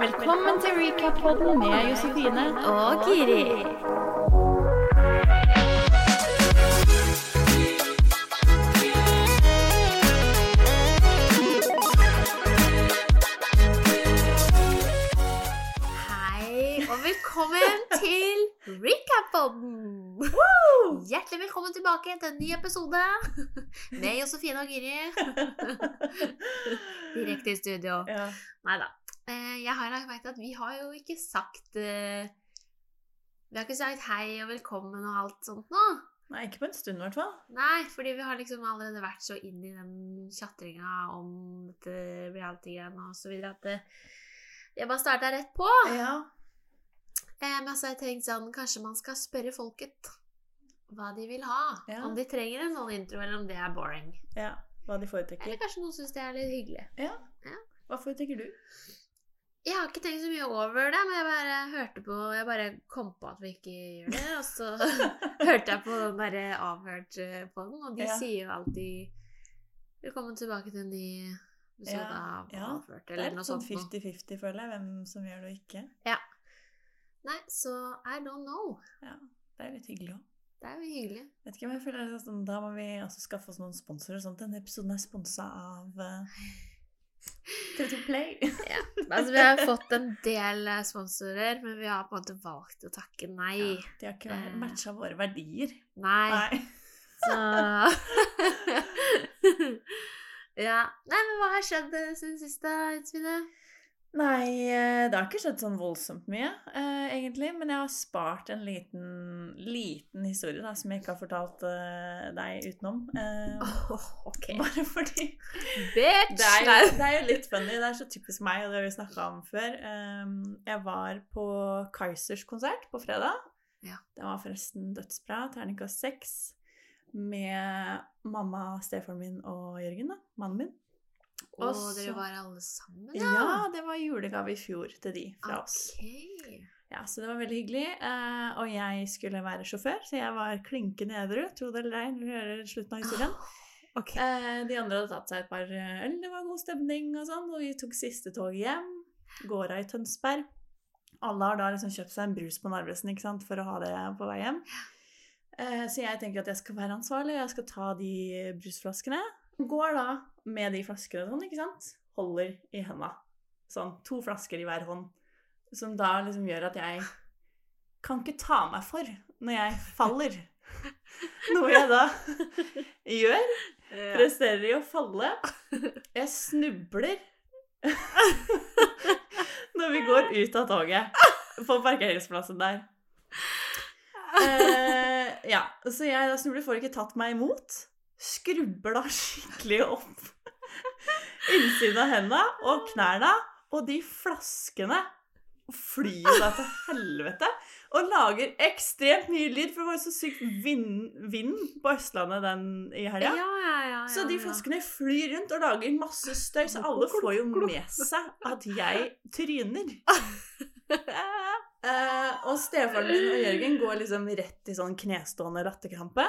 Velkommen til recap-podden med Josefine. Og Giri. Hei, og velkommen til Recap-podden. Hjertelig velkommen tilbake til en ny episode med Josefine og Giri. Direkte i studio. Ja. Nei da. Eh, Jeg har lagt merke til at vi har jo ikke sagt eh, Vi har ikke sagt hei og velkommen og alt sånt nå. Nei, ikke på en stund, i hvert fall. Nei, fordi vi har liksom allerede vært så inn i den tjatringa om dette reality-greiene og så videre at det, jeg bare starta rett på. Ja. Eh, Men så har jeg tenkt sånn Kanskje man skal spørre folket hva de vil ha. Ja. Om de trenger en sånn intro, eller om det er boring. ja. Hva de foretrekker. Eller kanskje noen syns det er litt hyggelig. Ja, Hva foretrekker du? Jeg har ikke tenkt så mye over det, men jeg bare hørte på Jeg bare kom på at vi ikke gjør det, og så hørte jeg på den derre avhørt eh, på den, og de Ja. sier jo alltid 'Velkommen tilbake til en ny episode Ja, av ja. Avhørt', Det eller er noe litt sånn sånt. noe. 50-50, føler jeg, hvem som gjør det og ikke. Ja. Nei, så I don't know. Ja. Det er litt hyggelig òg. Det er jo hyggelig. Vet ikke, men jeg føler det er sånn, Da må vi også skaffe oss noen sponsorer. Sånn. Denne episoden er sponsa av uh, 32 Play. Ja. Altså, vi har fått en del eh, sponsorer, men vi har på en måte valgt å takke nei. Ja, de har ikke Eh. matcha våre verdier. Nei. Nei. Så Ja. Nei, men hva har skjedd eh, siden sist, da, Jensine? Nei, eh, det har ikke skjedd sånn voldsomt mye, eh, egentlig. Men jeg har spart en liten, liten historie da, som jeg ikke har fortalt eh, deg utenom. Eh, ok. Bare fordi Bitch! det er, jo, det er jo litt funny. Det er så typisk meg, og det har vi snakka om før. Um, jeg var på Kaizers konsert på fredag. Ja. Det var forresten dødsbra. Terningkast seks. Med mamma, stefaren min og Jørgen, da. Mannen min. Og Og dere var alle sammen, Ja, det var julegave i fjor til de fra oss. Ok. Ja, Så det var veldig hyggelig. Uh, og jeg skulle være sjåfør, så jeg var klinkende edru. Tro det eller ei, når du hører slutten av historien. Ok. Eh, de andre hadde tatt seg et par øl, det var god stemning og sånn, og vi tok siste tog hjem. Går av i Tønsberg. Alle har da liksom kjøpt seg en brus på Narvesen ikke sant, for å ha det på vei hjem. Eh, så jeg tenker at jeg skal være ansvarlig, og jeg skal ta de brusflaskene. Går da med de flaskene sånn, ikke sant. Holder i henda. Sånn to flasker i hver hånd. Som da liksom gjør at jeg kan ikke ta meg for når jeg faller. Noe jeg da gjør. Presterer i å falle. Jeg snubler når vi går ut av toget på parkeringsplassen der. Uh, ja, så jeg da snubler, får ikke tatt meg imot. Skrubber da skikkelig opp innsiden av hendene og knærne. Og de flaskene flyr jo da til helvete og lager ekstremt mye lyd, for det var jo så sykt vind, vind på Østlandet den i Ja, helga. ja, ja, ja. Så de flaskene flyr rundt og lager masse støy, så alle får jo med seg at jeg tryner. Eh, og stefaren min og Jørgen går liksom rett i sånn knestående rattekrampe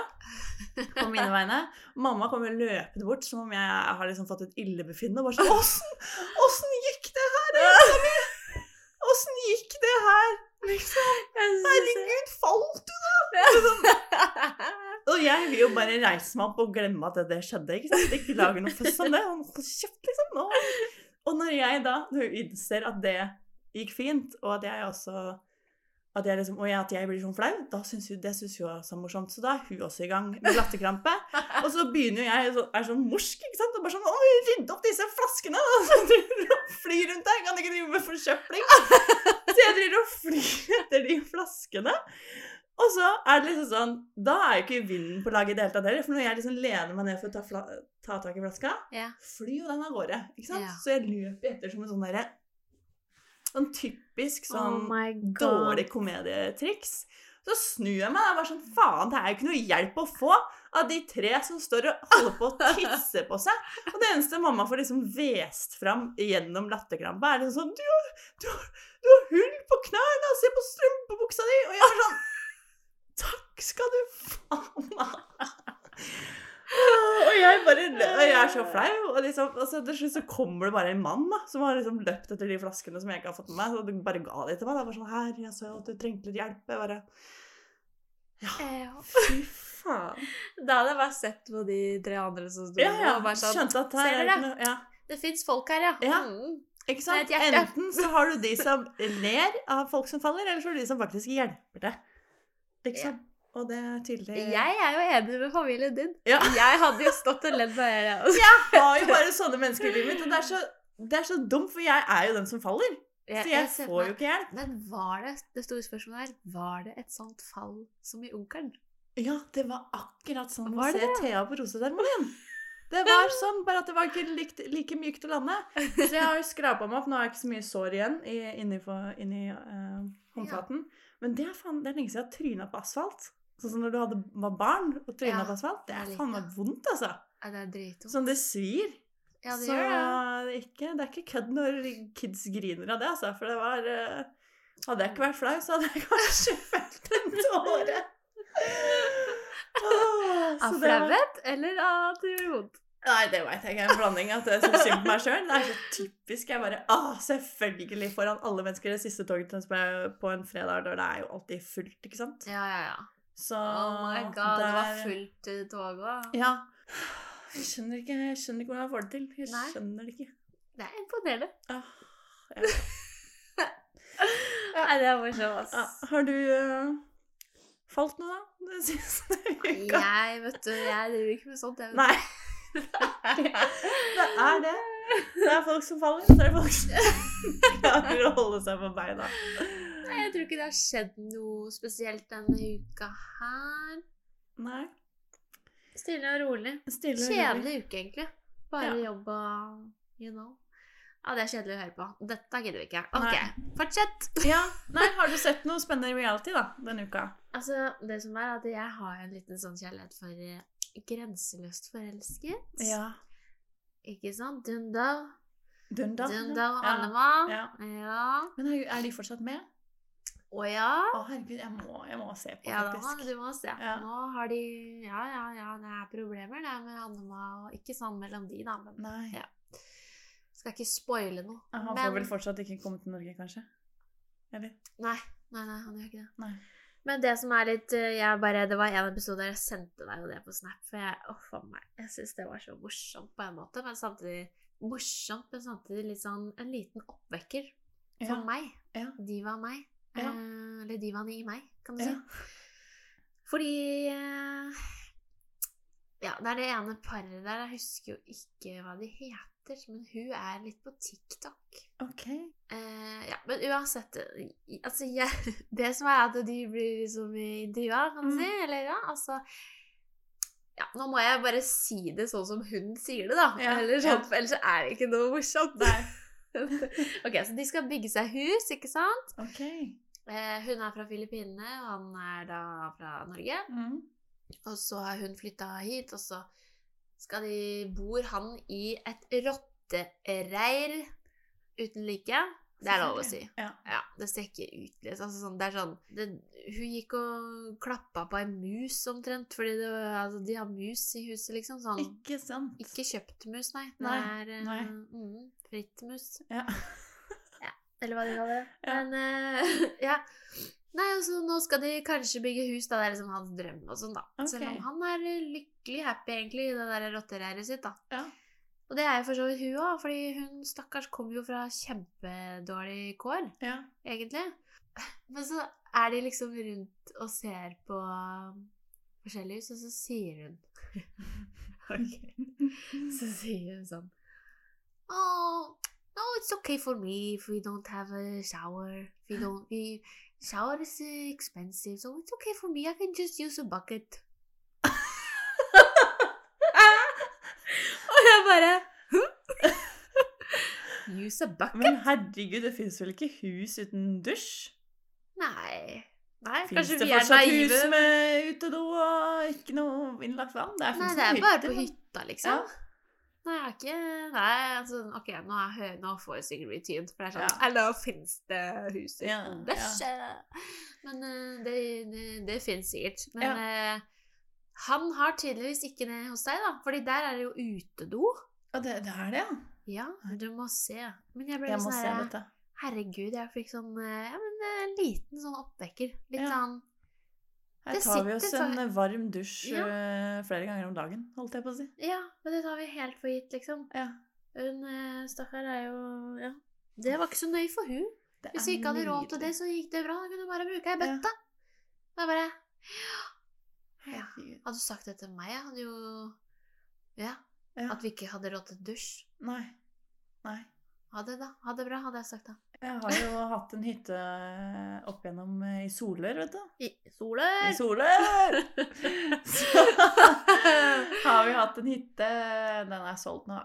på mine vegne. Mamma kommer løpende bort som om jeg har liksom fått et illebefinnende. Bare sånn Åssen, åssen gikk det her? jenta mi? Åssen gikk det her? Liksom. Herregud, falt du da? Og jeg vil jo bare reise meg opp og glemme at det, skjedde. ikke sant? Ikke lage noe føss om det. Og liksom. Nå. Og når jeg da når jeg innser at det gikk fint, og at jeg også at jeg liksom, og jeg, at jeg blir sånn flau, da syns hun det synes hun er morsomt. Så da er hun også i gang med latterkrampe. Og så begynner jeg så, er sånn morsk, ikke sant? Og bare sånn Å, rydde opp disse flaskene! Og så driver og flyr rundt der. Kan ikke drive med forsøpling. Så jeg driver og flyr etter de flaskene. Og så er det liksom sånn Da er jo ikke vinden på laget i det hele tatt heller. For når jeg liksom lener meg ned for å ta, ta tak i flaska, Ja. flyr jo den av gårde. Ikke sant? Ja. Så jeg løper etter som en sånn derre Sånn typisk sånn oh dårlig komedietriks. Så snur jeg meg og bare sånn Faen, det er jo ikke noe hjelp å få av de tre som står og holder på å tisse på seg. Og det eneste mamma får liksom hvest fram gjennom latterkrampa, er liksom sånn du har, du, har, du har hull på knærne, se på strømpebuksa di! Og jeg er sånn Takk skal du faen ha! Og jeg bare og jeg er så flau. Og liksom, altså, til slutt så kommer det bare en mann da, som har liksom løpt etter de flaskene som jeg ikke har fått med meg. Så du bare ga de til meg. Det var sånn Her, jeg så at du trengte litt hjelp. Jeg bare Ja. Fy faen. Da hadde jeg bare sett på de tre andre som sto Ja, ja. og bare sånn Skjønte at her Ser er dere? ja. Det fins folk her, ja. Ja. Mm. Ikke sant? Enten så har du de som ler av folk som faller, eller så har du de som faktisk hjelper deg. Liksom. Og det er tydelig Jeg er jo enig med familien din. Ja. Jeg hadde jo stått og ledd bare. jeg også. Jeg har jo bare sånne mennesker i livet mitt, og det er, så, det er så dumt, for jeg er jo den som faller. Så jeg jeg får meg- jo ikke hjelp. Men var det det store spørsmålet her, var det et sånt fall som i Onkelen? Ja, det var akkurat sånn Var det se? Thea på roseseremonien. Det var sånn, bare at det var ikke likt, like mykt å lande. Så jeg har jo skrapa meg opp. Nå har jeg ikke så mye sår igjen i, inni, for, inni eh, håndflaten. Men det er, faen, det er lenge siden jeg har tryna på asfalt. Sånn som når du hadde, var barn og tryna Ja, på asfalt. Det er faen meg vondt, altså. Ja, det er dritvondt. Sånn det svir. Ja, det så gjør det. det er ikke, det er ikke kødd når kids griner av det, altså. For det var eh, Hadde jeg ikke vært flau, så hadde jeg kanskje felt en tåre. Av flauhet eller av at det gjorde vondt? Nei, det veit jeg ikke. En blanding at jeg syns synd på meg sjøl. Det er så typisk. Jeg bare Å, selvfølgelig foran alle mennesker det siste toget til Tønsberg på en fredag, da det er jo alltid fullt, ikke sant? Ja, ja, ja. Så Oh my god, det var fullt i toget òg. Ja. Jeg skjønner ikke, jeg skjønner ikke hvordan jeg får det til. Jeg Nei. skjønner det ikke. Det er imponerende. Ah, ja. Nei, det er morsomt, ass. Ja, har du uh, falt noe, da? Det siste uka? Jeg, vet du, jeg driver ikke med sånt. Jeg, vet. Nei. det er det. Det er folk som faller, så det er folk som klarer å holde seg på beina. Nei, jeg tror ikke det har skjedd noe spesielt denne uka her. Nei. Stille og rolig. Stille og rolig. Kjedelig uke, egentlig. Bare Ja. jobb og you know. Ja, det er kjedelig å høre på. Dette gidder vi ikke. Ok, Nei. fortsett! Ja. Nei, har du sett noe spennende reality da, denne uka? Altså, det som er at jeg har en liten sånn kjærlighet for eh, grenseløst forelsket. Ja. Ikke sant? Dunda. Dunda. Dunda og. Annema. Ja. Ja. Men er de fortsatt med? Å ja. Å, herregud, jeg må, jeg må se på, Ja, faktisk. Ja, du må se. Ja. Nå har de Ja, ja, ja, det er problemer det med Annema og Ikke sånn mellom de, da, men Nei. Ja. skal ikke spoile noe. Han får vel fortsatt ikke komme til Norge, kanskje? Eller? Nei, nei, nei, han gjør ikke det. Nei. Men det som er litt eh, jeg bare, Det var en episode der jeg sendte deg jo det på Snap, for jeg oh, for meg. Jeg syns det var så morsomt på en måte, men samtidig morsomt, men samtidig litt sånn en liten oppvekker for Ja. meg. Ja. var meg. Ja. Eh, eller divaen i meg, kan du Ja. si. Fordi eh, Ja, det er det ene paret der. Jeg husker jo ikke hva de heter, men hun er litt på TikTok. Ok. Eh, ja, men uansett Altså, jeg, det som er at de blir liksom intervjua, kan du Mm. si, eller ja, altså ja, Nå må jeg bare si det sånn som hun sier det, da. Ja, eller sånn, ja. for ellers er det ikke noe morsomt. Ok, så de skal bygge seg hus, ikke sant? Ok. Eh, hun er fra Filippinene, og han er da fra Norge. Mm. Og så har hun flytta hit, og så skal de bor han i et rottereir uten like. Det er lov å si. Ja. Ja, det ser ikke ut liksom. altså, sånn, Det er sånn det, Hun gikk og klappa på ei mus omtrent, fordi det, altså, de har mus i huset, liksom. Sånn. Ikke sant? Ikke kjøpt mus, nei. Det Nei, er eh, nei. Mm, fritt mus. Ja. Eller hva de kaller det. Ja. Men uh, ja. Nei, altså, nå skal de kanskje bygge hus, da. Det er liksom hans drøm og sånn, da. Selv Ok. om han er eh, lykkelig happy, egentlig, i det der rottereiret sitt, da. Ja. Og det er jo for så vidt hun òg, fordi hun stakkars kom jo fra kjempedårlig kår, Ja. egentlig. Men så er de liksom rundt og ser på forskjellige hus, og så sier hun Ok. Så sier hun sånn Oh, no, it's okay for me if we don't have a shower. If we don't, we, shower is expensive, so it's okay for me. I can just use a bucket. Og jeg bare Use a bucket? Men herregud, det fins vel ikke hus uten dusj? Nei. Nei, Fins det er fortsatt hus med utedo og ikke noe innlagt vann? Det Nei, det er bare hytter, på hytta, liksom. Nei, jeg har ikke Nei, altså, ok, nå, er, nå får bli tynt, for det er sånn Ja. Eller fins det hus i Ja, dusj? Men uh, det, det, det fins sikkert. Men Ja. uh, Han har tydeligvis ikke det hos deg, da. Fordi der er det jo utedo. Ja, det, det er det, ja. Ja, du må se. Men jeg ble Jeg sånn se her. Herregud, jeg fikk sånn eh, Ja, men en liten sånn oppvekker. Litt Ja. sånn Her Det tar vi oss en varm dusj Ja. eh, flere ganger om dagen, holdt jeg på å si. Ja, men det tar vi helt for gitt, liksom. Ja. Hun eh, stakkar er jo Ja. Det var ikke så nøye for hun. Det Hvis vi ikke hadde råd til det, så gikk det bra. Da kunne bare bruke ei bøtte. Ja. Jeg bare Ja. Hadde du sagt det til meg, jeg hadde jo Ja. Ja. At vi ikke hadde råd til dusj. Nei. Nei. Ha det, da. Ha det bra, hadde jeg sagt da. Jeg har jo hatt en hytte opp igjennom eh, i Solør, vet du. I I soler! Solør! Så har vi hatt en hytte, den er solgt nå,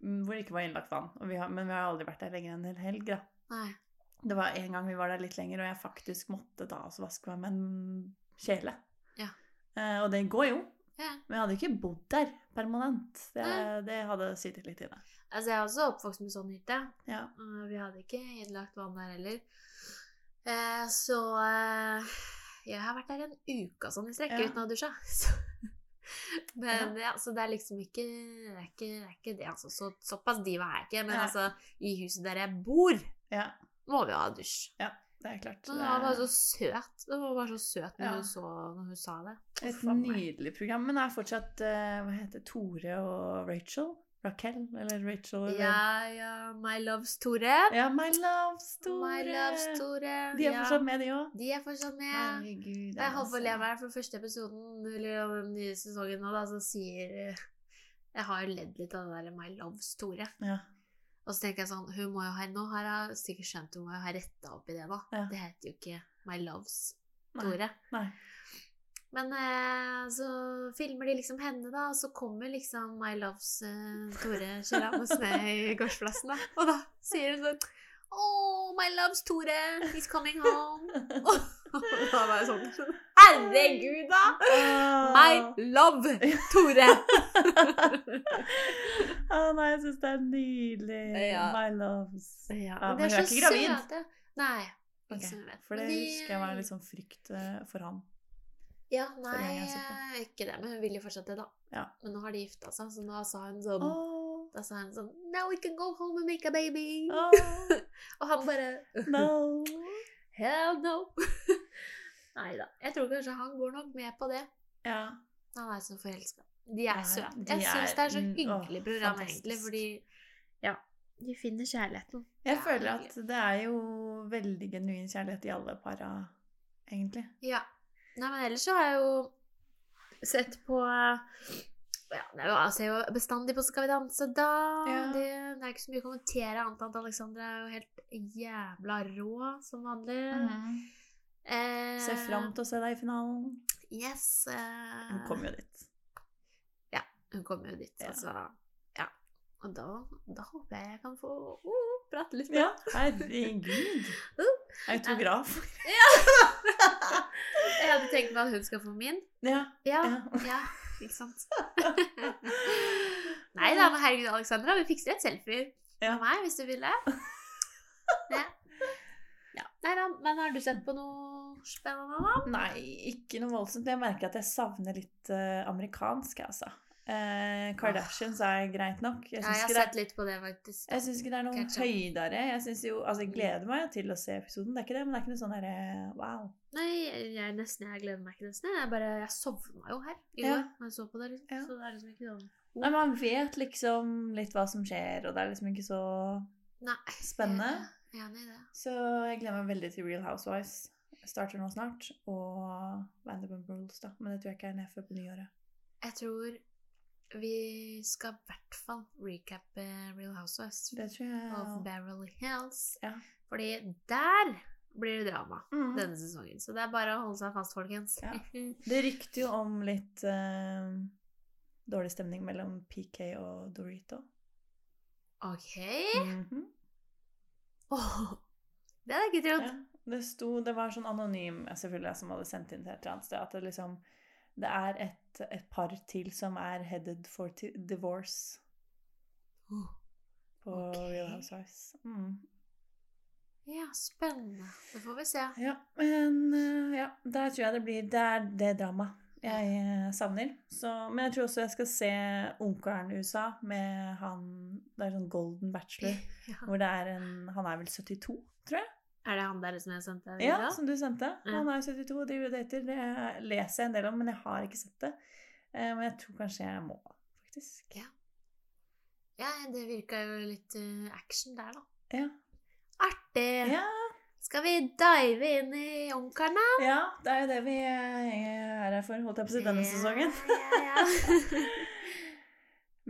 Um, hvor det ikke var innlagt vann. Vi har, men vi har aldri vært der lenger enn en hel helg, da. Nei. Det var en gang vi var der litt lenger, og jeg faktisk måtte da også vaske meg med en kjele. Ja. Uh, og det går jo, Ja. men jeg hadde ikke bodd der permanent. Det, det hadde sittet litt inne. Altså, jeg er også oppvokst med sånn hytte. Ja. Uh, Vi hadde ikke innlagt vann der heller. Eh, så eh, jeg har vært der en uke sånn i strekk Ja. uten å ha dusja. Så. Men ja. så det er liksom ikke Det er ikke det. Er ikke det altså. Så, såpass diva er jeg ikke. Men altså, i huset der jeg bor, ja, må vi ha dusj. Det er klart. Men Det var bare så søt. Det var bare så søt når, Ja. hun, så, når hun sa det. et nydelig program. Men det er fortsatt eh, Hva heter Tore og Rachel? Raquel eller Rachel? Eller? Ja, ja, My Loves Tore. Ja, My Loves Tore. My Loves Tore. De er ja. fortsatt med, de òg. De er fortsatt med. Herregud. Jeg håper le altså. for første episoden eller den nye sesongen nå, da, så sier eh, Jeg har ledd litt av det der My Loves Tore. Ja. Og så tenker jeg sånn Hun må jo ha Nå har jeg sikkert skjønt hun må jo ha retta opp i det da. Ja. Det heter jo ikke My Loves Nei. Tore. Nei. Men eh, så filmer de liksom henne, da, og så kommer liksom My Loves eh, Tore kjørende ned i gårdsplassen, da. Og da sier hun sånn Oh, my loves Tore, he's coming home. Og da var jeg sånn Herregud, da! My love Tore. Å nei, jeg syns det er nydelig. Ja. My loves. Ja, men de hun er ikke gravid? søte. Nei. Ok, Ikke som jeg vet. For det Men de- husker jeg var litt sånn frykt eh, for han. Ja, nei, jeg ikke det. Men hun vil jo fortsatt det, da. Ja. Men nå har de gifta seg, så da sa hun sånn oh. Da sa hun sånn Now we can go home and make a baby. Oh. Og han bare no. Hell no. Nei da. Jeg tror kanskje han går nok med på det. Ja. Han er så forelska. De er søte. Jeg syns er- det er så mm, hyggelig program, fantastisk. egentlig, fordi Ja. De finner kjærligheten. Jeg Ja, føler at det er jo veldig genuin kjærlighet i alle para, egentlig. Ja. Nei, men ellers så har jeg jo sett på ja, det er jo, Jeg ser jo bestandig på Skal vi danse, da. Ja. Det, det er ikke så mye å kommentere annet enn at Alexandra er jo helt jævla rå som vanlig. Eh, Ser fram til å se deg i finalen. Yes. Eh, Hun kommer jo dit. Hun kommer jo dit, Ja. altså. Ja. Og da, da håper jeg jeg kan få oh, prate litt med Ja, herregud. Autograf. ja. Jeg hadde tenkt meg at hun skal få min. Ja. Ja, Ja. ja, ikke sant. Nei da, men herregud, Alexandra, vi fikser et selfie Ja. med meg hvis du vil det. Ja. ja. Nei da, men har du sett på noe spennende, da? Nei, ikke noe voldsomt. Jeg merker at jeg savner litt uh, amerikansk, altså. Eh, Kardashians er greit nok. Jeg Ja, jeg har sett litt på det, faktisk. jeg syns ikke det er noe Ketchup. høydere. Jeg, jo, altså, jeg gleder meg til å se episoden, det er ikke det, men det er ikke noe sånn derre wow. Nei, jeg, nesten, jeg gleder meg ikke nesten. Jeg bare, jeg sovna jo her i Ja. går når jeg så på det. liksom. Ja. Så det er liksom ikke sånn Nei, Man vet liksom litt hva som skjer, og det er liksom ikke så Nei. Spennende. Jeg er enig i det. Så jeg gleder meg veldig til Real Housewives. Starter nå snart. Og Vanderpump Rules, da. Men det tror jeg ikke er ned før på nyåret. Jeg tror vi skal i hvert fall recappe Real Housewives Det tror jeg of Beverly Hills. Ja. Fordi der blir det drama Mhm. denne sesongen. Så det er bare å holde seg fast, folkens. Ja. Det rykter jo om litt uh, dårlig stemning mellom PK og Dorito. ok. Mm -hmm. oh, det hadde jeg ikke trodd. ja, det sto Det var sånn anonym selvfølgelig som hadde sendt inn til et eller annet sted, at det liksom Det er et, et par til som er headed for divorce Oh, på okay. Real Housewives. Mm. Ja, spennende. Det får vi se. Ja, men eh, ja, der tror jeg det blir Det er det drama. jeg eh, savner. Så, men jeg tror også jeg skal se Ungkaren USA med han Det er sånn Golden Bachelor. Ja. Hvor det er en Han er vel 72, tror jeg? Er det han der som jeg sendte? Ja, video? som du sendte. Han er 72 og driver og dater. Det leser jeg en del om, men jeg har ikke sett det. Eh, Men jeg tror kanskje jeg må, faktisk. Ja. ja, det virka jo litt eh, action der, da. Ja. Artig! Ja, Skal vi dive inn i ungkaren, da? ja det er jo det vi eh, er her for, holdt jeg på å si, denne sesongen. Ja, ja, ja.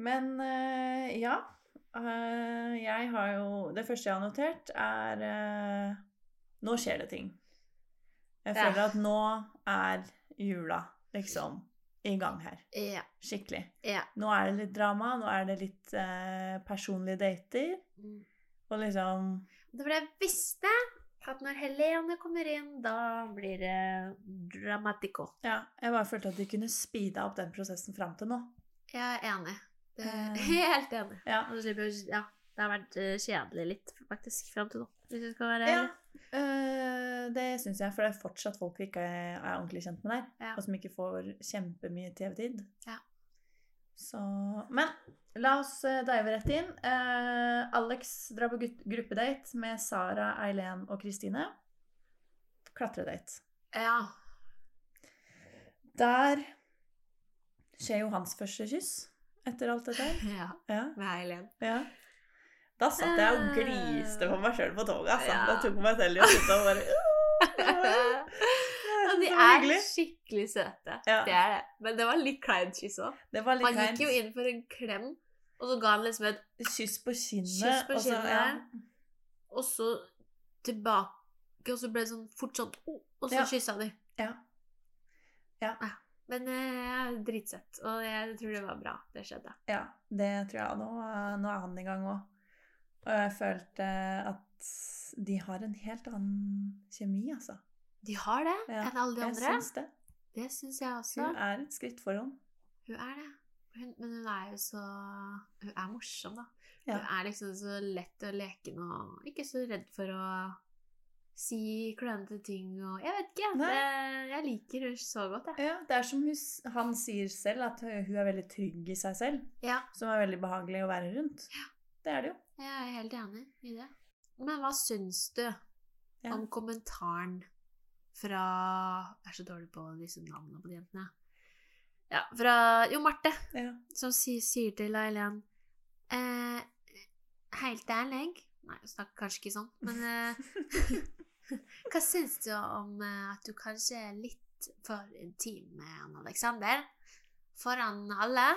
Men ja. jeg har jo Det første jeg har notert, er Nå skjer det ting. Jeg Ja. føler at nå er jula liksom i gang her. ja, Skikkelig. ja. Nå er det litt drama, nå er det litt eh, personlige dater. Mm. Og liksom Det var det jeg visste, at når Helene kommer inn, da blir det dramatico. Ja, jeg bare følte at de kunne speeda opp den prosessen fram til nå. Jeg er enig. Det er Eh. helt enig. Ja. Ja, det har vært eh, kjedelig litt, faktisk, fram til nå. Hvis vi skal være ja. eh, det syns jeg, for det er fortsatt folk vi ikke er, ordentlig kjent med der. Ja. Og som ikke får kjempemye TV-tid. Ja. Så Men la oss eh, dive rett inn. Uh, Alex drar på gruppedate med Sara, Eileen og Kristine. Klatredate. Ja. Der skjer jo hans første kyss etter alt dette ja. Ja, Med Eileen. ja. Da satt jeg og gliste på meg sjøl på toget. Altså. Ja. Da tok meg selv i å sitte og bare Og de er skikkelig søte. Ja. Det er det. Men det var litt kleint kyss òg. Han gikk jo inn for en klem, og så ga han liksom et Kyss på kinnet. Kyss på og så- kinnet. Og så tilbake, og så ble det sånn fort sånn Og så Ja. kyssa de. Ja. Ja. Men eh, dritsøtt. Og jeg tror det var bra det skjedde. Ja, det tror jeg. Nå, nå er han i gang òg. Og jeg følte at de har en helt annen kjemi, altså. De har det Ja, enn alle de Jeg andre. syns det. Det syns jeg også. Hun er et skritt foran. Hun er det. Hun, men hun er jo så Hun er morsom, da. Ja. Hun er liksom så lett og leken og ikke så redd for å si klønete ting og Jeg vet ikke. Det, jeg liker hun så godt, jeg. Ja, det er som hun, han sier selv, at hun er veldig trygg i seg selv. Ja. Som er veldig behagelig å være rundt. Det er det jo. Jeg er helt enig i det. Men hva syns du Ja. om kommentaren fra Jeg er så dårlig på disse navnene på de jentene. Ja, fra Jo Marte, Ja. som sier, sier til Eileen eh, Helt ærlig Nei, hun snakker kanskje ikke sånn, men eh, Hva syns du om eh, at du kanskje er litt for intim med han Alexander? Foran alle?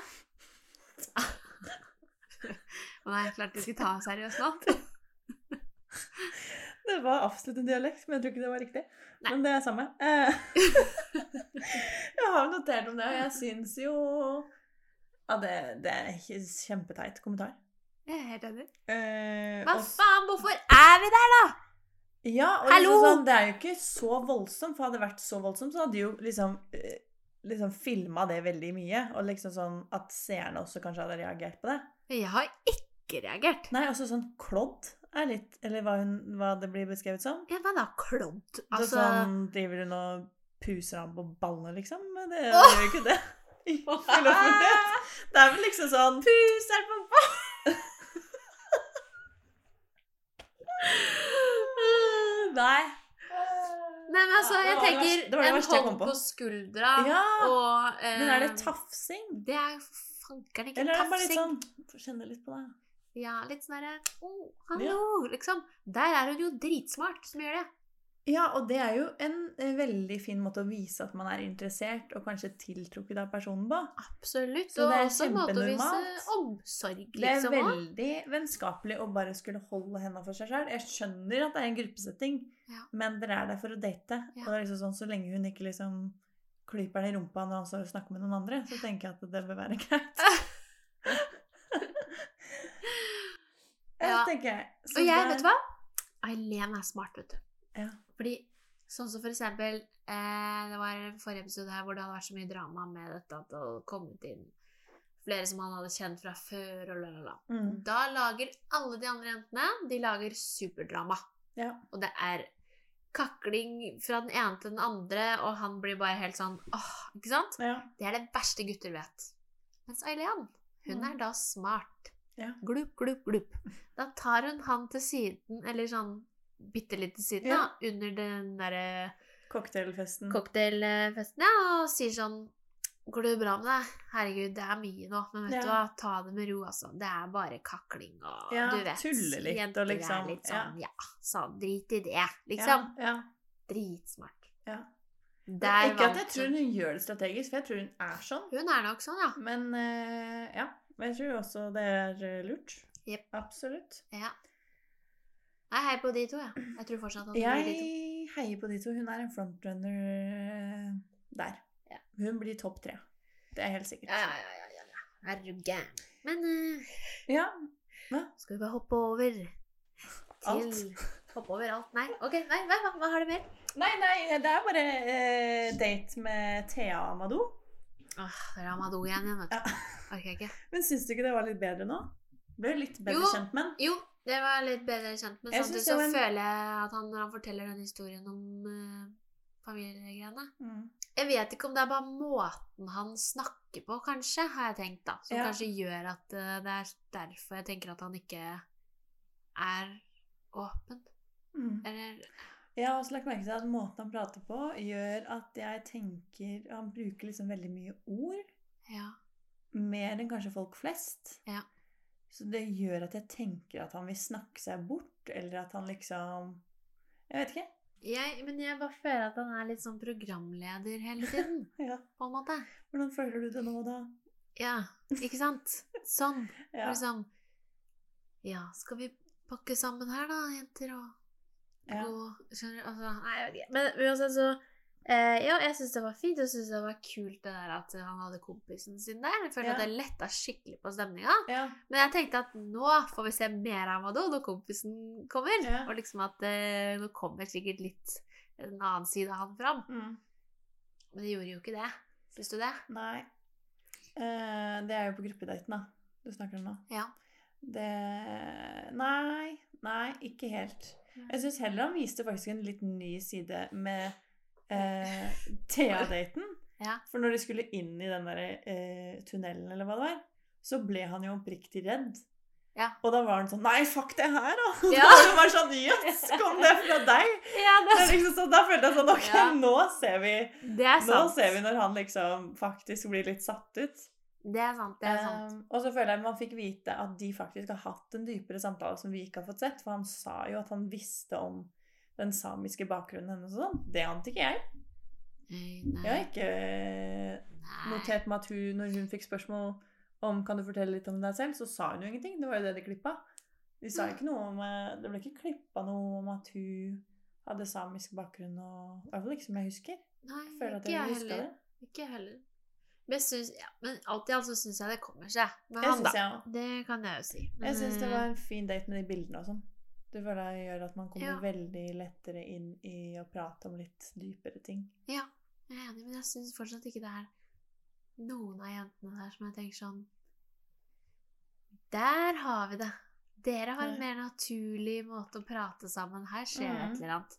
Og det jeg klart ikke skulle ta seriøst nå. Det var absolutt en dialekt, men jeg tror ikke det var riktig. Nei. Men det er samme. Eh, jeg har notert om det, og jeg syns jo ja, det, det er ikke kjempeteit kommentar. Jeg er helt enig. Eh, Hva og- faen, hvorfor er vi der, da? Ja, og Hallo! liksom sånn, det er jo ikke så voldsomt, for hadde det vært så voldsomt, så hadde de jo liksom eh, liksom filma det veldig mye, og liksom sånn at seerne også kanskje hadde reagert på det. Jeg har ikke reagert. Nei, altså sånn klodd er litt Eller hva, hun, hva det blir beskrevet som. Ja, hva da? Klodd? Altså, sånn driver hun og puser ham på ballene, liksom? Men det gjør jo ikke det. Det er vel liksom sånn Puser på ballene! Nei. Nei, men altså, jeg tenker en hånd på, på. skuldra Ja, og eh, Men er det tafsing? Det er jo fankeren ikke Eller er det bare litt sånn kjenne litt på det. Ja, litt sånn derre oh, hallo, liksom. Der er hun jo dritsmart som gjør det. Ja, og det er jo en eh, veldig fin måte å vise at man er interessert og kanskje tiltrukket av personen på. Absolutt. Så og det er å vise kjempenormalt. omsorg, Det er liksom. veldig vennskapelig å bare skulle holde henda for seg sjøl. Jeg skjønner at det er en gruppesetting, Ja. men dere er der for å date. Ja. Og det er liksom sånn, Så lenge hun ikke liksom klyper den i rumpa når han står og snakker med noen andre, så tenker jeg at det bør være greit. Ja. Jeg tenker jeg. Så Og jeg, det- vet du hva? Eileen er smart, vet du. Ja. Fordi sånn som for eksempel eh, Det var forrige episode her hvor det hadde vært så mye drama med dette at det hadde kommet inn flere som han hadde kjent fra før, og la. Mm. Da lager alle de andre jentene De lager superdrama. Ja. Og det er kakling fra den ene til den andre, og han blir bare helt sånn åh, ikke sant? Ja. Det er det verste gutter vet. Mens Eileen, hun Mm. er da smart. Ja. Glup, glup, glup. Da tar hun han til siden, eller sånn bitte litt til siden, Ja. da, under den derre Cocktailfesten. cocktailfesten, ja, og sier sånn Går det bra med deg? Herregud, det er mye nå, men vet du hva, ta det med ro, altså. Det er bare kakling og Ja, du vet. tulle litt og jenter liksom, er litt sånn, ja, så drit i det, liksom. Ja, ja, Dritsmart. ja. Der Ikke at jeg tror hun. gjør det strategisk, for jeg tror hun er sånn. Hun er nok sånn, ja. Men uh, ja. Men jeg tror også det er eh, lurt. Yep. Absolutt. ja. Jeg heier på de to, jeg. Jeg tror fortsatt at hun er de to. Jeg heier på de to. Hun er en frontrunner eh, der. Ja. Hun blir topp tre. Det er helt sikkert. Ja, ja, ja, ja, ja. Er du gæren? Men uh, Ja. skal vi bare hoppe over til Alt. Hoppe over alt? Nei. Ok, nei, hva, hva, hva har du mer? Nei, nei, det er bare uh, date med Thea Amadou. Åh, det er Amadou igjen, jeg, vet du. Orker ikke. Men syns du ikke det var litt bedre nå? Ble litt bedre Jo. kjent med den? Jo, det var litt bedre kjent, med. Samtidig så en- føler jeg at han, når han forteller den historien om uh, familiegreiene Mm. Jeg vet ikke om det er bare måten han snakker på, kanskje, har jeg tenkt, da. Som Ja. kanskje gjør at eh, det er derfor jeg tenker at han ikke er åpen. Mm. Eller Jeg har også lagt merke til at måten han prater på, gjør at jeg tenker Han bruker liksom veldig mye ord. Ja. Mer enn kanskje folk flest. Ja. Så det gjør at jeg tenker at han vil snakke seg bort, eller at han liksom Jeg vet ikke. Jeg, men jeg bare føler at han er litt sånn programleder hele tiden, Ja. på en måte. Hvordan føler du det nå, da? Ja, ikke sant? Sånn. Ja. Liksom Ja, skal vi pakke sammen her, da, jenter, og Ja. gå Skjønner du? Altså, nei, jeg vet ikke. Men uansett, så eh, Ja, jeg syns det var fint. Jeg syns det var kult det der at han hadde kompisen sin der. Jeg føler Ja. at det letta skikkelig på stemninga. ja. Men jeg tenkte at nå får vi se mer av Amadou når kompisen kommer. Ja. Og liksom at uh, nå kommer sikkert litt en annen side av han fram. Mm. Men det gjorde jo ikke det. Syns du det? Nei. Uh, det er jo på gruppedaten, da. Du snakker om nå. Ja. Det Nei. Nei, ikke helt. Jeg syns heller han viste faktisk en litt ny side med eh, Thea-daten. Ja. For når de skulle inn i den der eh, tunnelen, eller hva det var, så ble han jo oppriktig redd. Ja. Og da var han sånn Nei, fuck det her, da! Ja. det var sånn Jøss, kom det fra deg? Ja, Det er liksom sånn, da følte jeg sånn Ok, nå ser vi det er Nå ser vi når han liksom faktisk blir litt satt ut. Det er sant. Det er sant. Um, og så føler jeg man fikk vite at de faktisk har hatt en dypere samtale som vi ikke har fått sett. For han sa jo at han visste om den samiske bakgrunnen hennes og sånn. Det ante ikke jeg. Nei, Jeg har ikke eh, notert meg at hun, når hun fikk spørsmål om kan du fortelle litt om deg selv, så sa hun jo ingenting. Det var jo det de klippa. De sa ikke noe om eh, Det ble ikke klippa noe om at hun hadde samisk bakgrunn og I hvert fall ikke som jeg husker. Nei, Jeg føler at ikke jeg jeg heller. det. Ikke heller. Men, synes, ja, men alt i alt så syns jeg det kommer seg. Med Jeg han, da. Det kan jeg jo si. Men, Jeg syns det eh, var en fin date med de bildene og sånn. Det føler det gjør at man kommer Ja. veldig lettere inn i å prate om litt dypere ting. Ja, jeg er enig, men jeg syns fortsatt ikke det er noen av jentene der som jeg tenker sånn Der har vi det! Dere har en mer naturlig måte å prate sammen. Her skjer det Mhm. et eller annet.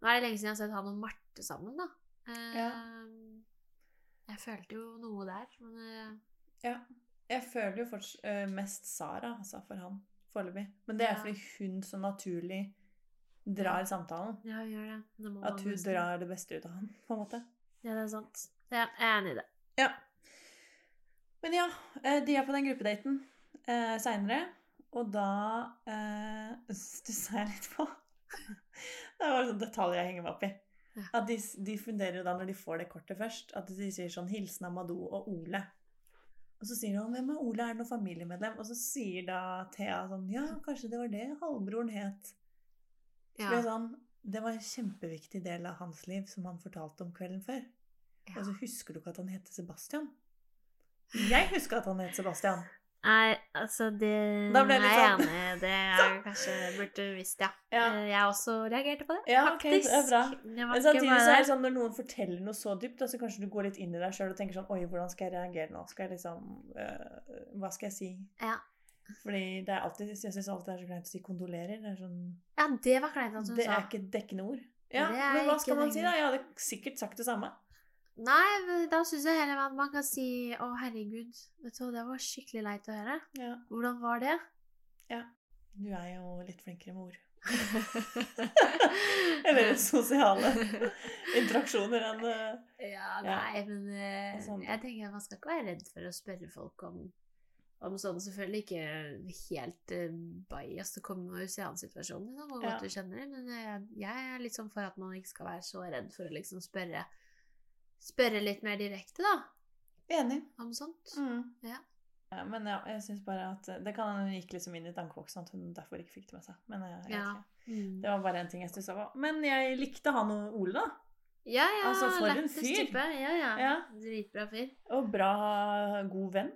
Nå er det lenge siden jeg har sett han og Marte sammen, da. Eh, Ja. Jeg følte jo noe der, men eh, Ja. Jeg føler jo forts øh, mest Sara, altså, for han foreløpig. Men det er fordi hun så naturlig drar samtalen. ja, hun gjør det. det At hun drar det beste ut av han, på en måte. Ja, det er sant. Ja, jeg er enig i det. Ja. Men ja, eh, de er på den gruppedaten eh, seinere, og da eh, stussa jeg litt på Det var sånn detalj jeg henger meg opp i. Ja. At de, de funderer jo da, når de får det kortet først, at de sier sånn 'Hilsen Amadou og Ole'. Og så sier hun 'Hvem er Ole? Er det noe familiemedlem?' Og så sier da Thea sånn 'Ja, kanskje det var det halvbroren het'. Ja. Det, sånn, Det var en kjempeviktig del av hans liv som han fortalte om kvelden før. Ja. Og så husker du ikke at han heter Sebastian? Jeg husker at han het Sebastian. Nei, altså det Da ble jeg litt sånn- enig. Det jeg kanskje burde visst, ja. Ja. Eh, Jeg også reagerte på det, Ja, faktisk. Okay, det er bra. Det Men samtidig så er det det. sånn når noen forteller noe så dypt, så så kanskje du går litt inn i deg sjøl og tenker sånn Oi, hvordan skal jeg reagere nå? Skal jeg liksom uh, Hva skal jeg si? Ja. Fordi det er alltid Jeg syns alltid det er så kleint å si kondolerer. Det er sånn Ja, det var kleint at hun Det sa. er ikke dekkende ord. Ja, men hva skal man si, da? Jeg hadde sikkert sagt det samme. Nei, da syns jeg heller at man kan si 'Å, herregud, vet du hva, det var skikkelig leit å høre'. Ja. Hvordan var det? Ja. Du er jo litt flinkere med ord. Eller sosiale interaksjoner enn Ja, Ja, Ja. nei, men uh, Sånn. jeg tenker at man skal ikke være redd for å spørre folk om, om sånn Selvfølgelig ikke helt uh, bias kommer å komme an situasjonen, liksom, hvor Ja. godt du kjenner det, men jeg, jeg er litt sånn for at man ikke skal være så redd for å liksom spørre Spørre litt mer direkte, da, Enig. om sånt. Mm. Ja. Ja, men ja, jeg syns bare at eh, Det kan hende hun gikk liksom inn i tankeboksen at hun derfor ikke fikk det med seg. Men jeg, jeg vet Ja. Mm. Det var bare en ting jeg stussa på. Men jeg likte han og Ole, da. Ja, ja, Altså, for en fyr. type. Ja, ja. Ja. Dritbra fyr. Og bra, god venn,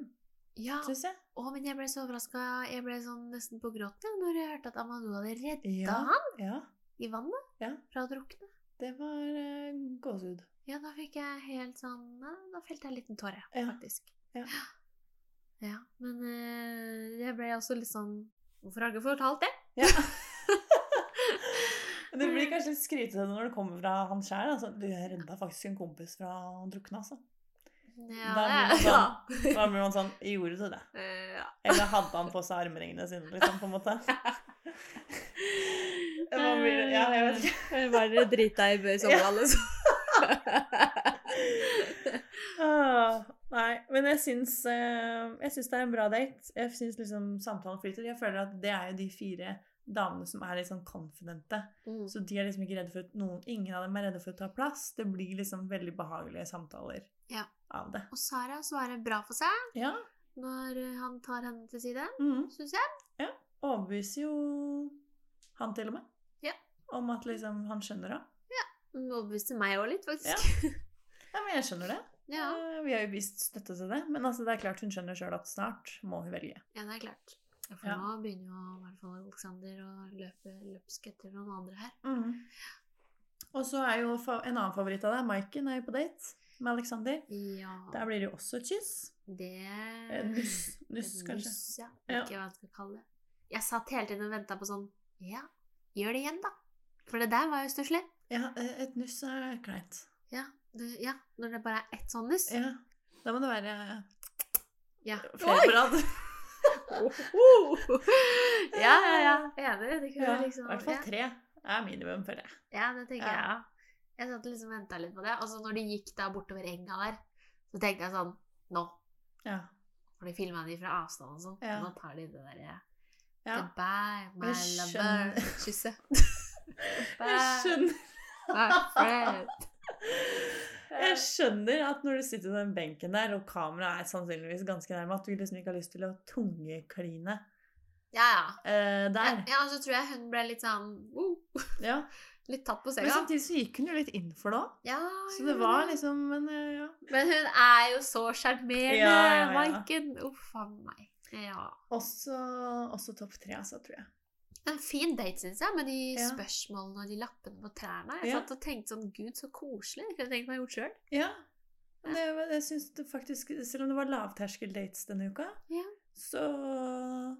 Ja, syns jeg. å, men jeg ble så overraska. Jeg ble sånn nesten på gråten ja, når jeg hørte at Amadou hadde redda Ja. han Ja, i vannet Ja. fra å drukne. det var uh, gåsehud. Ja, da fikk jeg helt sånn Da felte jeg en liten tåre, Ja. faktisk. Ja. Ja, Men eh, jeg ble også litt sånn Hvorfor har du ikke fortalt det? Ja. Men det blir kanskje litt skrytete når det kommer fra han sjæl. Altså, du redda faktisk en kompis fra å drukne, altså. Ja, Da blir man ja. sånn, da blir man sånn Gjorde du det? Eh, ja. Eller hadde han på seg armringene sine, liksom, på en måte? Blir? Ja, jeg vet ikke. Bare drit deg i bøy Ja. alle Ah, nei, men jeg syns, eh, jeg syns det er en bra date. Jeg syns liksom samtalen flyter. Jeg føler at det er jo de fire damene som er litt sånn confidente. Mm. Så de er liksom ikke redde for at noen Ingen av dem er redde for å ta plass. Det blir liksom veldig behagelige samtaler Ja. av det. Og Sara svarer bra for seg Ja. når eh, han tar henne til side, Mm. syns jeg. Overbeviser jo han til og med. Ja. Om at liksom han skjønner det. Hun overbeviste meg òg litt, faktisk. Ja, men jeg skjønner det. Ja. Eh, Vi har jo vist støtte til det. Men altså, det er klart hun skjønner sjøl at snart må hun velge. Ja, det er klart. Ja, For Ja. nå begynner jo i hvert fall Alexander å løpe løpsk etter noen andre her. Mm. Og så er jo en annen favoritt av deg, Maiken, er jo på date med Alexander. Ja, Der blir det jo også et kyss. det Nuss, nuss kanskje. nuss, ja. Ja. Ikke hva jeg skal kalle det. Jeg satt hele tiden og venta på sånn Ja, gjør det igjen, da. For det der var jo stusslig. Ja, et nuss er kleint. Ja, det, ja, når det bare er ett sånn nuss. Ja. Da må det være Ja. flere på rad. ja, ja, ja. Enig. Det kunne Ja, I liksom hvert fall tre er minimum, føler jeg. Ja, det tenker Ja. jeg. Jeg satt liksom og venta litt på det. Og så når de gikk da bortover enga der, så tenkte jeg sånn Nå. Ja. For de filma de fra avstand og sånn. Ja. Nå tar de det derre ja. Goodbye, my lover. Kysset. Jeg skjønner. jeg skjønner at når du sitter på den benken der, og kameraet er sannsynligvis ganske nærme, at du liksom ikke har lyst til å tungekline Ja, ja. Uh, der. ja, så tror jeg hun ble litt sånn uh, Ja. Litt tatt på Men samtidig så gikk hun jo litt inn for det òg. Ja, Så det var liksom Men eh, ja. Men hun er jo så sjarmerende, Ja, ja, ja. Maiken. Uff a meg. Ja. Også, også topp tre, altså, tror jeg. En fin date, syns jeg, med de Ja. spørsmålene og de lappene på trærne. Jeg Ja. satt og tenkte sånn Gud, så koselig. Jeg kunne tenkt meg gjort sjøl. Ja. ja. det, jeg synes det faktisk, Selv om det var lavterskel-dates denne uka, Ja. så,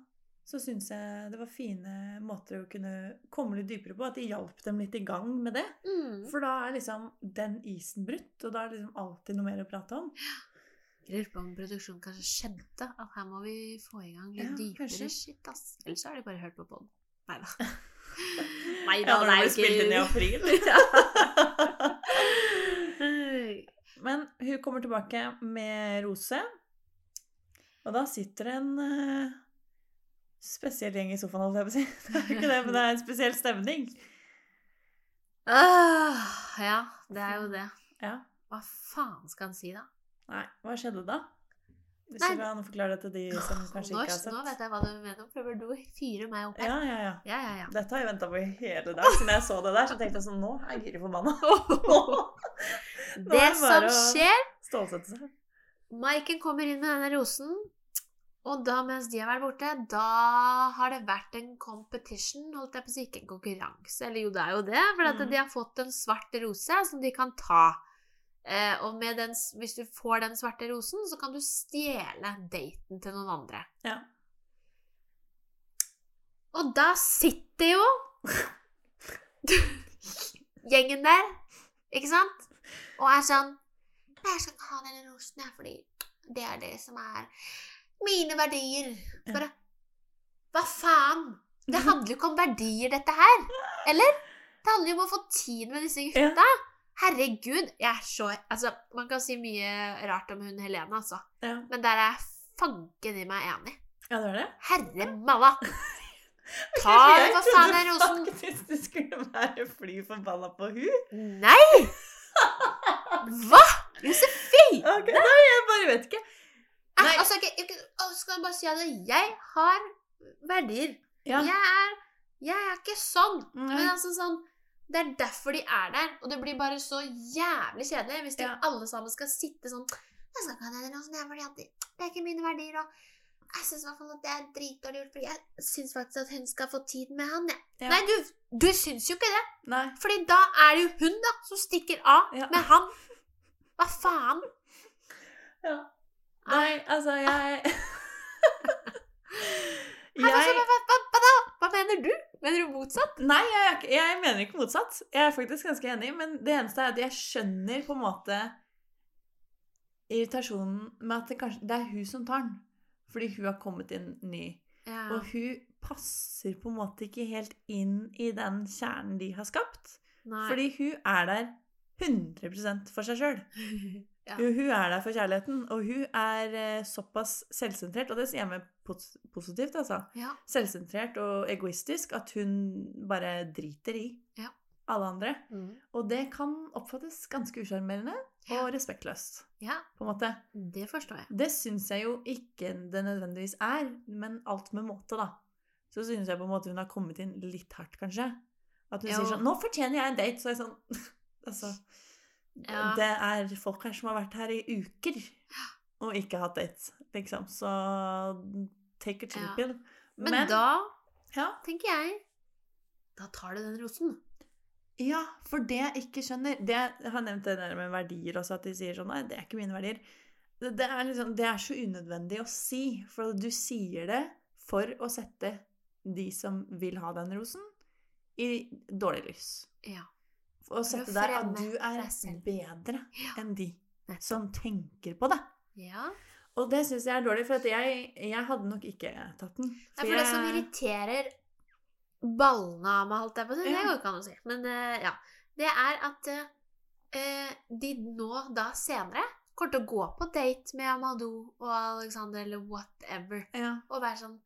så syns jeg det var fine måter å kunne komme litt dypere på. At de hjalp dem litt i gang med det. Mm. For da er liksom den isen brutt, og da er det liksom alltid noe mer å prate om. Jeg lurer på om produksjonen kanskje skjønte at her må vi få i gang litt Ja, dypere kanskje. shit, ass. Eller så har de bare hørt på podden. Nei da. Nei Ja, da, når det jo spilt inn i april. Men hun kommer tilbake med Rose. Og da sitter det en uh, spesiell gjeng i sofaen, holdt jeg på å si. Det er ikke det, men det er en spesiell stemning. Uh, ja, det er jo det. Ja. Hva faen skal han si, da? Nei, hva skjedde da? Hvis Nei, du kan forklare det til de som kanskje ikke har sett. nå vet jeg hva du mener, Prøver du å fyre meg opp her. Ja, ja, ja. Ja, ja, ja. Dette har jeg venta på i hele dag. Siden jeg så det der, så tenkte jeg sånn Nå er Giri forbanna. Det som skjer stålsette seg. Maiken kommer inn med denne rosen, og da mens de har vært borte, da har det vært en competition, holdt jeg på å si, ikke en konkurranse, eller jo, det er jo det, for at Mm. de har fått en svart rose som de kan ta. Eh, og med den, hvis du får den svarte rosen, så kan du stjele daten til noen andre. Ja. Og da sitter jo gjengen der, ikke sant? Og er sånn Nei, jeg skal ikke ha denne rosen, jeg, fordi det er det som er mine verdier. Bare Hva faen? Det handler jo ikke om verdier, dette her. Eller? Det handler jo om å få tid med disse Ja. Herregud. Jeg er så Altså, man kan si mye rart om hun Helene, altså. Ja, Men der er jeg fanken i meg enig. ja det var det. Herre malla! Ta Jeg for faen den rosen. Jeg trodde faktisk du skulle være fly forbanna på hun. Nei! Hva? Josefin! Ok, Nei, jeg bare vet ikke. Eh, Nei. Altså, jeg, jeg, jeg skal bare si at jeg har verdier. Ja. Jeg, er, jeg er ikke sånn. Nei. Men altså sånn Det er derfor de er der. Og det blir bare så jævlig kjedelig hvis de Ja. alle sammen skal sitte sånn Jeg skal ikke ha den sånn, jeg, fordi det, det er ikke mine verdier. Og jeg syns i hvert fall at det er dritdårlig gjort, fordi jeg syns faktisk at hun skal få tid med han. Ja. Ja. Nei, du, du syns jo ikke det. Nei. Fordi da er det jo hun da som stikker av med han. Hva faen? Ja. Nei, altså, jeg hva, Jeg hva, mener du? Mener du motsatt? Nei, jeg, jeg mener ikke motsatt. Jeg er faktisk ganske enig, men det eneste er at jeg skjønner på en måte irritasjonen med at det kanskje Det er hun som tar den. Fordi hun har kommet inn ny. Ja. Og hun passer på en måte ikke helt inn i den kjernen de har skapt. Nei. Fordi hun er der 100 for seg sjøl. Ja. Hun er der for kjærligheten, og hun er eh, såpass selvsentrert, og det sier jeg med positivt, altså. ja. Selvsentrert og egoistisk at hun bare driter i Ja. alle andre. Mm. Og det kan oppfattes ganske usjarmerende Ja. og respektløst, ja, på en måte. det forstår jeg. Det syns jeg jo ikke det nødvendigvis er, men alt med måte, da. Så syns jeg på en måte hun har kommet inn litt hardt, kanskje. At hun Jo. sier sånn 'Nå fortjener jeg en date', så er jeg sånn Altså Ja. Det er folk her som har vært her i uker og ikke hatt date, liksom. Så take a chill Ja. pill. Men, da ja, tenker jeg Da tar du den rosen. ja, for det jeg ikke skjønner det, Jeg har nevnt det der med verdier også, at de sier sånn Nei, det er ikke mine verdier. Det, det, er liksom, det er så unødvendig å si, for du sier det for å sette de som vil ha den rosen, i dårlig lys. Ja. Og sette der at du er bedre enn de som tenker på det. ja. Og det syns jeg er dårlig, for jeg, jeg hadde nok ikke tatt den. Det er for det som irriterer ballene av meg, holdt jeg på å si. Det går ikke an å si. Men eh, ja. Det er at eh, de nå da senere kommer til å gå på date med Amadou og Alexander eller whatever, ja. og være sånn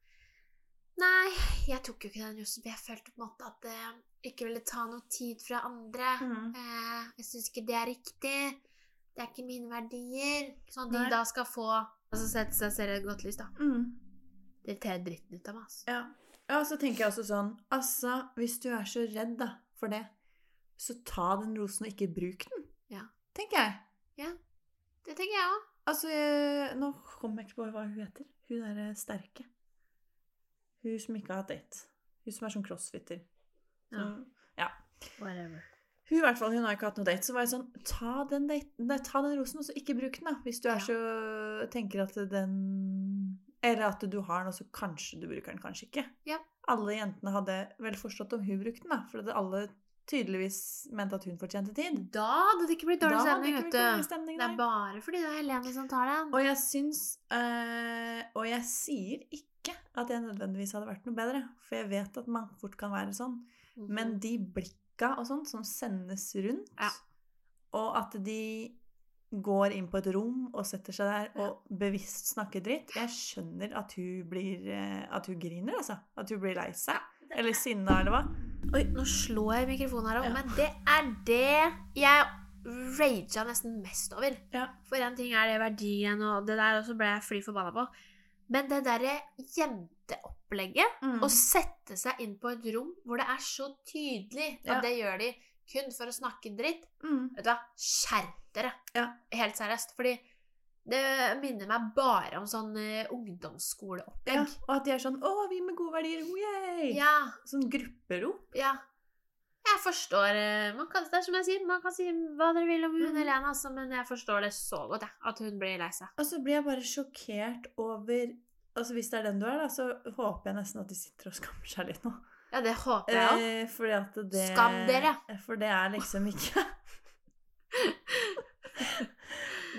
Nei, jeg tok jo ikke den rosen, for jeg følte på en måte at jeg ikke ville ta noe tid fra andre. Mm. Eh, jeg syns ikke det er riktig. Det er ikke mine verdier. Sånn at de da skal få Altså sette seg selv i et godt lys, da. Mm. Det irriterer dritten ut av meg, altså. ja. Ja, så tenker jeg også sånn Altså, hvis du er så redd da, for det, så ta den rosen og ikke bruk den. Ja. Tenker jeg. Ja. Det tenker jeg òg. Altså, jeg, nå kommer jeg ikke på hva hun heter. Hun derre sterke. Hun som ikke har hatt date. Hun som er sånn crossfitter. Ja. ja. Whatever. Hun i hvert fall, hun har ikke hatt noe date, så var jeg sånn Ta den, date, nei, ta den rosen, og så ikke bruk den, da. Hvis du er så tenker at den Eller at du har den, og så kanskje du bruker den, kanskje ikke. Ja. Alle jentene hadde vel forstått om hun brukte den, da. For alle tydeligvis mente at hun fortjente tid. Da hadde det ikke blitt dårlig stemning, vet du. Det er bare fordi det er Helene som tar den. Og jeg syns øh, Og jeg sier ikke at jeg nødvendigvis hadde vært noe bedre, for jeg vet at man fort kan være sånn. Men de blikka og sånt som sendes rundt, Ja. og at de går inn på et rom og setter seg der og bevisst snakker dritt Jeg skjønner at hun blir eh, At hun griner, altså. At hun blir lei seg. Eller sinna, eller hva. Oi, nå slår jeg mikrofonen her òg, Ja. men det er det jeg raga nesten mest over. Ja. For en ting er det verdien og det der, og så ble jeg fly forbanna på. Men det derre jenteopplegget, Mm. å sette seg inn på et rom hvor det er så tydelig at Ja. det gjør de kun for å snakke dritt Mm. Vet du hva? Skjerp dere! Ja. Helt seriøst. Fordi det minner meg bare om sånn eh, ungdomsskoleopplegg. ja. Og at de er sånn 'Å, vi med gode verdier'. Yay! Ja, Sånn grupperop. ja. Jeg forstår eh, man kan, Det er som jeg sier, man kan si hva dere vil om hun Mhm. Helene, altså, men jeg forstår det så godt, jeg. At hun blir lei seg. Og så blir jeg bare sjokkert over Altså Hvis det er den du er, da, så håper jeg nesten at de sitter og skammer seg litt nå. Ja, det håper jeg òg. Eh, fordi at det Skam dere! For det er liksom ikke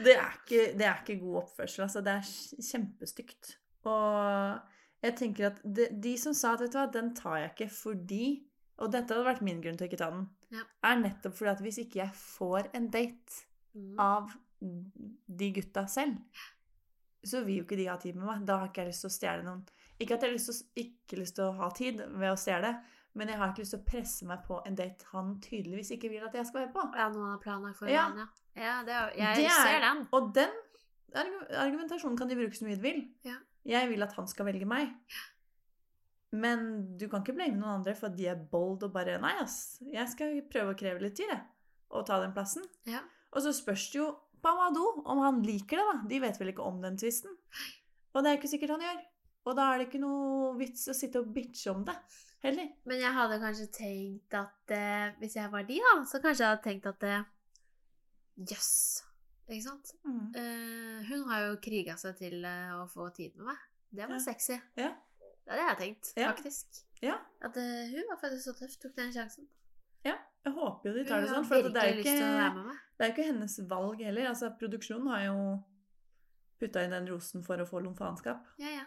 det, er ikke det er ikke god oppførsel, altså. Det er kjempestygt. Og jeg tenker at de, de som sa at vet du hva, den tar jeg ikke fordi Og dette hadde vært min grunn til å ikke ta den. Ja. Er nettopp fordi at hvis ikke jeg får en date Mm. av de gutta selv, så vil jo ikke de ha tid med meg. Da har ikke jeg lyst til å stjele noen. Ikke at jeg har lyst til ikke lyst til å ha tid ved å stjele, men jeg har ikke lyst til å presse meg på en date han tydeligvis ikke vil at jeg skal være på. Ja, noen har planlagt for Ja. ja. ja. Ja, det er, jeg Det er- ser den. Og den argumentasjonen kan de bruke så mye de vil. Ja. Jeg vil at han skal velge meg. Men du kan ikke blame noen andre for at de er bold og bare Nei, ass, jeg skal prøve å kreve litt tid, jeg. Og ta den plassen. Ja. Og så spørs det jo på Amadou om han liker det, da. De vet vel ikke om den tvisten. Og det er ikke sikkert han gjør. Og da er det ikke noe vits å sitte og bitche om det heller. Men jeg hadde kanskje tenkt at eh, hvis jeg var de, da, så kanskje jeg hadde tenkt at eh, yes. Ikke sant? Mm. Eh, hun har jo kriga seg til eh, å få tid med meg. Det var Ja. sexy. Ja. Det hadde jeg tenkt, Ja. faktisk. Ja. At eh, hun var faktisk så tøff, tok den sjansen. Ja. Jeg håper jo de tar det sånn, for det er virkelig lyst til å være ikke med meg. Det er jo ikke hennes valg heller. Altså, produksjonen har jo putta inn den rosen for å få lomfanskap. Ja, ja.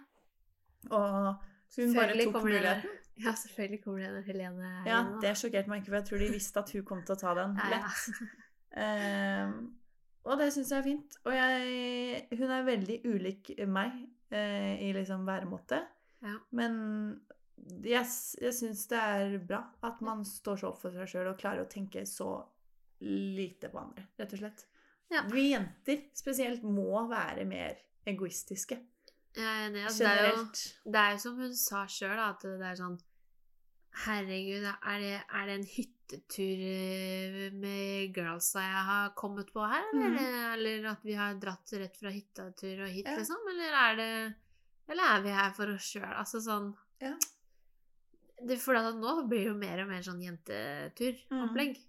Og hun bare tok muligheten. Ja, selvfølgelig kommer det en Helene her. Ja, det sjokkerte meg ikke, for jeg tror de visste at hun kom til å ta den Ja, ja. lett. Ehm, og det syns jeg er fint. Og jeg, hun er veldig ulik meg uh, i liksom væremåte. Ja. Men jeg, jeg syns det er bra at man står så opp for seg sjøl og klarer å tenke så lite på andre, rett og slett. Ja. Vi jenter spesielt må være mer egoistiske. Jeg er enig. Altså, det, er jo, det er jo som hun sa sjøl, at det er sånn Herregud, er det, er det en hyttetur eh, med girlsa jeg har kommet på her? Eller, eller at vi har dratt rett fra hyttetur og hit, Ja. liksom? Eller er det Eller er vi her for oss sjøl? Altså sånn Ja. det, For nå blir det jo mer og mer sånn Mhm. jenteturopplegg.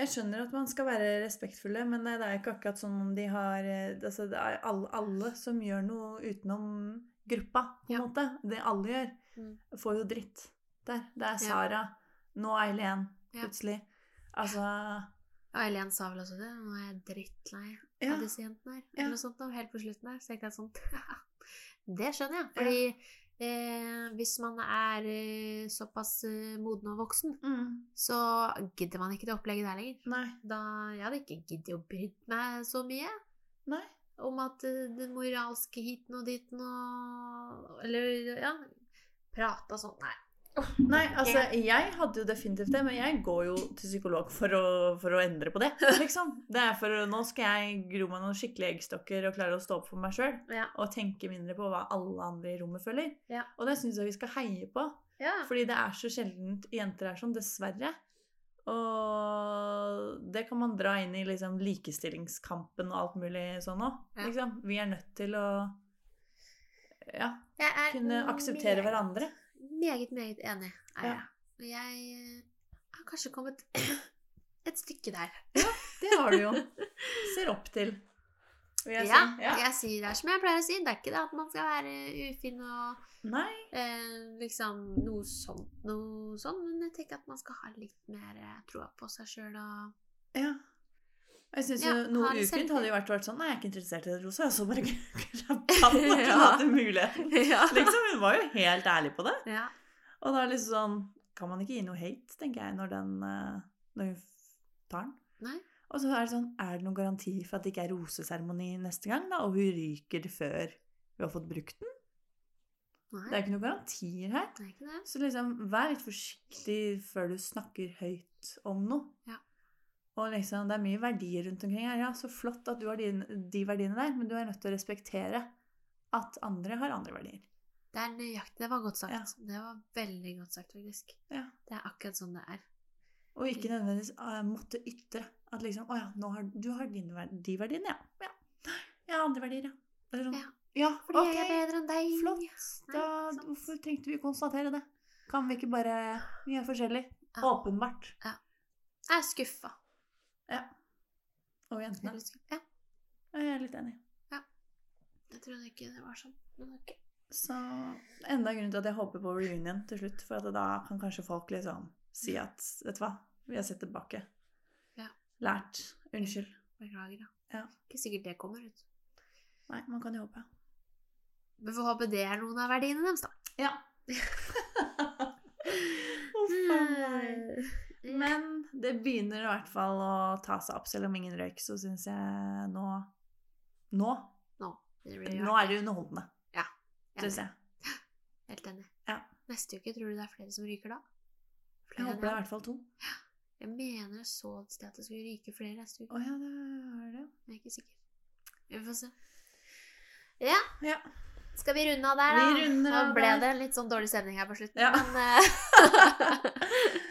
Jeg skjønner at man skal være respektfulle, men det er ikke akkurat sånn om de har eh, altså Det er alle, alle som gjør noe utenom gruppa, på en Ja. måte. Det alle gjør, Mm. får jo dritt der. Det er Ja. Sara, nå Eileen, Ja. plutselig. Altså Eileen sa vel også det. Nå er jeg drittlei Ja. av disse jentene her. Ja. Eller noe sånt helt på slutten her. Så jeg sånn Det skjønner jeg. Fordi eh, hvis man er eh, såpass eh, moden og voksen, mm, så gidder man ikke det opplegget der lenger. Nei. Da Jeg hadde ikke giddet å brydd meg så mye Nei. om at eh, den moralske hiten og diten og Eller ja Prata sånn. Nei. Nei, altså, jeg hadde jo definitivt det, men jeg går jo til psykolog for å, for å endre på det, liksom. Det er for, Nå skal jeg gro meg noen skikkelige eggstokker og klare å stå opp for meg sjøl. Ja. Og tenke mindre på hva alle andre i rommet føler. Ja. Og det syns jeg vi skal heie på. ja. Fordi det er så sjeldent jenter er sånn, dessverre. Og det kan man dra inn i liksom likestillingskampen og alt mulig sånn òg. Liksom. Vi er nødt til å ja, kunne akseptere hverandre. Meget, meget enig er Ja. jeg. Og jeg eh, har kanskje kommet et stykke der. Ja, Det har du jo. Ser opp til, jeg ja, si. Ja. jeg sier det som jeg pleier å si. Det er ikke det at man skal være ufin og eh, liksom noe sånt, noe sånt, men jeg tenker at man skal ha litt mer eh, troa på seg sjøl og Ja. Jeg synes Ja, jo Noe ha ufint hadde jo vært, vært sånn Nei, jeg er ikke interessert i det rosa. Og så bare klappa han og Ja. hadde muligheten. ja. Liksom, Hun var jo helt ærlig på det. ja. Og da er det liksom sånn Kan man ikke gi noe hate, tenker jeg, når, den, eh, når hun tar den? Nei. Og så er det sånn Er det noen garanti for at det ikke er roseseremoni neste gang, da? Og hun ryker før hun har fått brukt den? Nei, Det er ikke noen garantier her. det er ikke det. Så liksom, vær litt forsiktig før du snakker høyt om noe. Ja. Og liksom, det er mye verdier rundt omkring her. Ja, så flott at du har de, de verdiene der, men du er nødt til å respektere at andre har andre verdier. Det er nøyaktig. Det var godt sagt. Ja. Det var veldig godt sagt, faktisk. Ja. Det er akkurat sånn det er. Og ikke nødvendigvis eh, måtte ytre at liksom Å ja, nå har, du har ver- de verdiene, ja. ja. Jeg har andre verdier, ja. Det er sånn, Ja. ja, Fordi okay. jeg er bedre enn deg. flott. Da, Nei, hvorfor trengte vi konstatere det? Kan vi ikke bare Vi er forskjellige. Ja. Åpenbart. Jeg er skuffa. Ja. Og jentene. Ja. Ja, Jeg er litt enig. Jeg trodde ikke det var sånn. Men ok. Så enda en grunn til at jeg håper på reunion til slutt. For at da kan kanskje folk liksom si at Vet du hva, vi har sett tilbake. Ja. Lært. Unnskyld. Beklager, da. Ja. Ikke sikkert det kommer ut. Nei, man kan jo håpe. Vi får håpe det er noen av verdiene deres, da. Ja. Uff a meg. Men det begynner i hvert fall å ta seg opp, selv om ingen røyk, så syns jeg nå Nå Nå, Nå er det underholdende, ja, syns jeg. Helt enig. Ja. Neste uke, tror du det er flere som ryker da? Jeg håper det er i hvert fall to. Jeg mener jeg så et sted at det skulle ryke flere neste uke. Oh, ja, det er det. Jeg er ikke sikker. Vi får se. Ja, Ja. skal vi runde av der, da? Vi runder Nå ble der. det litt sånn dårlig stemning her på slutten, Ja. men eh,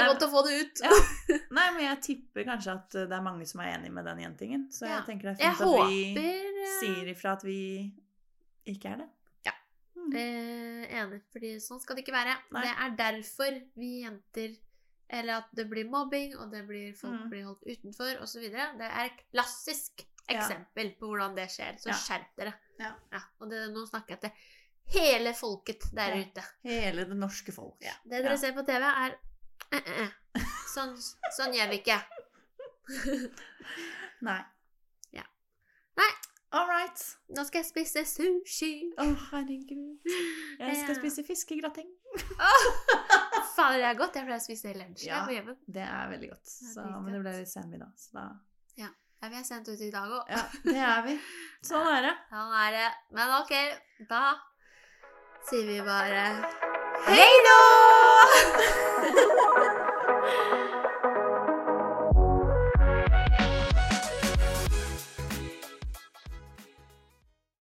Det er godt å få det ut. Ja. Nei, men jeg tipper kanskje at det er mange som er enig med den jentingen. Så Ja. jeg tenker det er Jeg fint at vi håper eh, sier ifra at vi ikke er det. Ja. Mm. Eh, enig, fordi sånn skal det ikke være. Nei. Det er derfor vi jenter Eller at det blir mobbing, og det blir folk Mm. blir holdt utenfor, osv. Det er et klassisk Ja. eksempel på hvordan det skjer. Så Ja. skjerp dere. Ja. og det, nå snakker jeg til hele folket der Ja. ute. Hele det norske folk. Det dere Ja. ser på TV, er eh, eh, eh. Sånn, sånn gjør vi ikke. Nei. Ja. Nei. All right. Nå skal jeg spise sushi. Å, herregud. Jeg skal Ja. spise fiskegrateng. Fader, det er godt. Jeg pleier å spise det i lunsj Ja. på. Det er veldig godt. Så, dritgodt. men det ble litt senmiddag, så da Ja, vi er sendt ut i dag òg. Ja, det er vi. Sånn er det. Sånn er det. Men ok, da sier vi bare Hei då! Thank you.